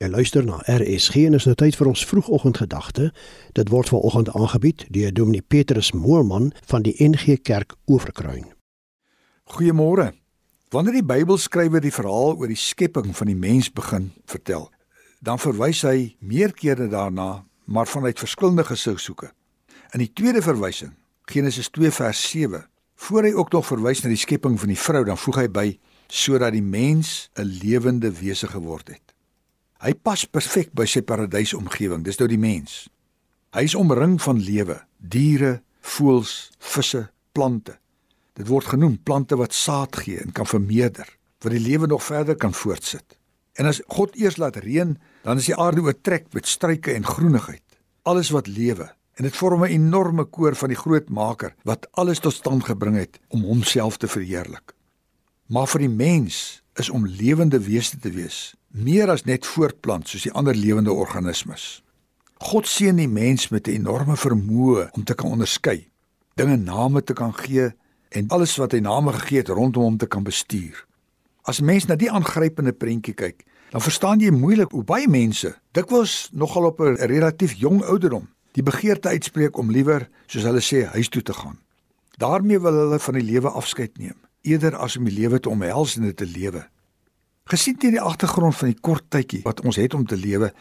Jy luister na RSG en is nou tyd vir ons vroegoggendgedagte. Dit word vanoggend aangebied deur Dominee Petrus Moorman van die NG Kerk Oeverkruin. Goeiemôre. Wanneer die Bybelskrywer die verhaal oor die skepping van die mens begin vertel, dan verwys hy meer kere daarna, maar vanuit verskillende gesigsoeke. In die tweede verwysing, Genesis 2 vers 7, voor hy ook nog verwys na die skepping van die vrou, dan voeg hy by sodat die mens 'n lewende wese geword het. Hy pas perfek by sy paradysomgewing. Dis nou die mens. Hy is omring van lewe, diere, voëls, visse, plante. Dit word genoem plante wat saad gee en kan vermeerder, wat die lewe nog verder kan voortsit. En as God eers laat reën, dan is die aarde oortrek met struike en groenigheid. Alles wat lewe en dit vorm 'n enorme koor van die groot Maker wat alles tot stand gebring het om homself te verheerlik. Maar vir die mens is om lewende wese te wees meer as net voortplant soos die ander lewende organismes. God seën die mens met 'n enorme vermoë om te kan onderskei, dinge name te kan gee en alles wat hy name gegee het rondom hom te kan bestuur. As mens na die aangrypende prentjie kyk, dan verstaan jy moeilik hoe baie mense, dikwels nogal op 'n relatief jong ouderdom, die begeerte uitspreek om liewer, soos hulle sê, huis toe te gaan. daarmee wil hulle van die lewe afskeid neem, eerder as om die lewe te omhels en dit te lewe. Gesien teen die agtergrond van die kort tydjie wat ons het om te lewe,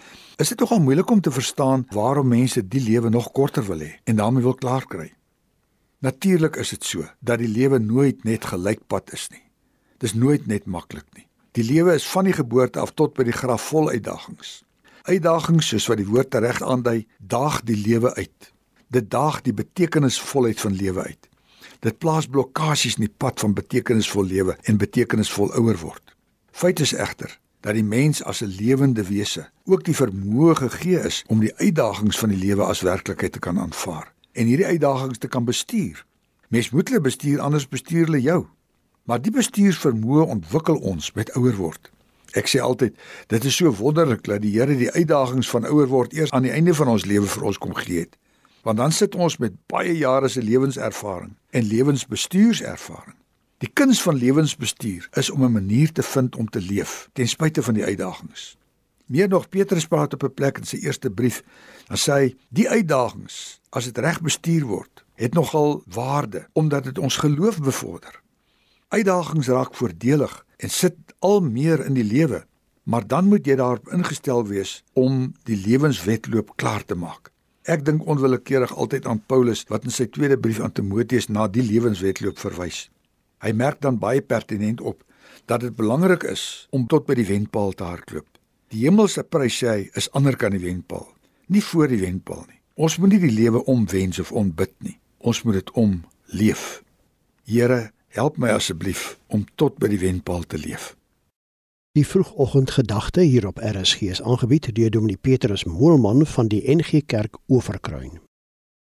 is dit nogal moeilik om te verstaan waarom mense die lewe nog korter wil hê en daarmee wil klaarkry. Natuurlik is dit so dat die lewe nooit net gelykpad is nie. Dis nooit net maklik nie. Die lewe is van die geboorte af tot by die graf vol uitdagings. Uitdagings soos wat die woord reg aandui, daag die lewe uit. Dit daag die betekenisvolheid van lewe uit. Dit plaas blokkades in die pad van betekenisvol lewe en betekenisvol ouer word. Feit is egter dat die mens as 'n lewende wese ook die vermoë gegee is om die uitdagings van die lewe as werklikheid te kan aanvaar en hierdie uitdagings te kan bestuur. Mens moet hulle bestuur anders bestuur hulle jou. Maar die bestuursvermoë ontwikkel ons met ouer word. Ek sê altyd, dit is so wonderlik dat die Here die uitdagings van ouer word eers aan die einde van ons lewe vir ons kom gee het. Want dan sit ons met baie jare se lewenservaring en lewensbestuurservaring. Die kuns van lewensbestuur is om 'n manier te vind om te leef ten spyte van die uitdagings. Meer nog Petrus praat op 'n plek in sy eerste brief, dan sê hy die uitdagings, as dit reg bestuur word, het nogal waarde omdat dit ons geloof bevorder. Uitdagings raak voordelig en sit al meer in die lewe, maar dan moet jy daarop ingestel wees om die lewenswetloop klaar te maak. Ek dink onwillekeurig altyd aan Paulus wat in sy tweede brief aan Timoteus na die lewenswetloop verwys. Hy merk dan baie pertinent op dat dit belangrik is om tot by die wenpaal te hardloop. Die hemelse prys sê hy is ander kan die wenpaal, nie voor die wenpaal nie. Ons moet nie die lewe omwens of onbid nie. Ons moet dit omleef. Here, help my asseblief om tot by die wenpaal te leef. Die vroegoggendgedagte hier op RSG is aangebied deur Dominee Petrus Moorman van die NG Kerk Oeverkruin.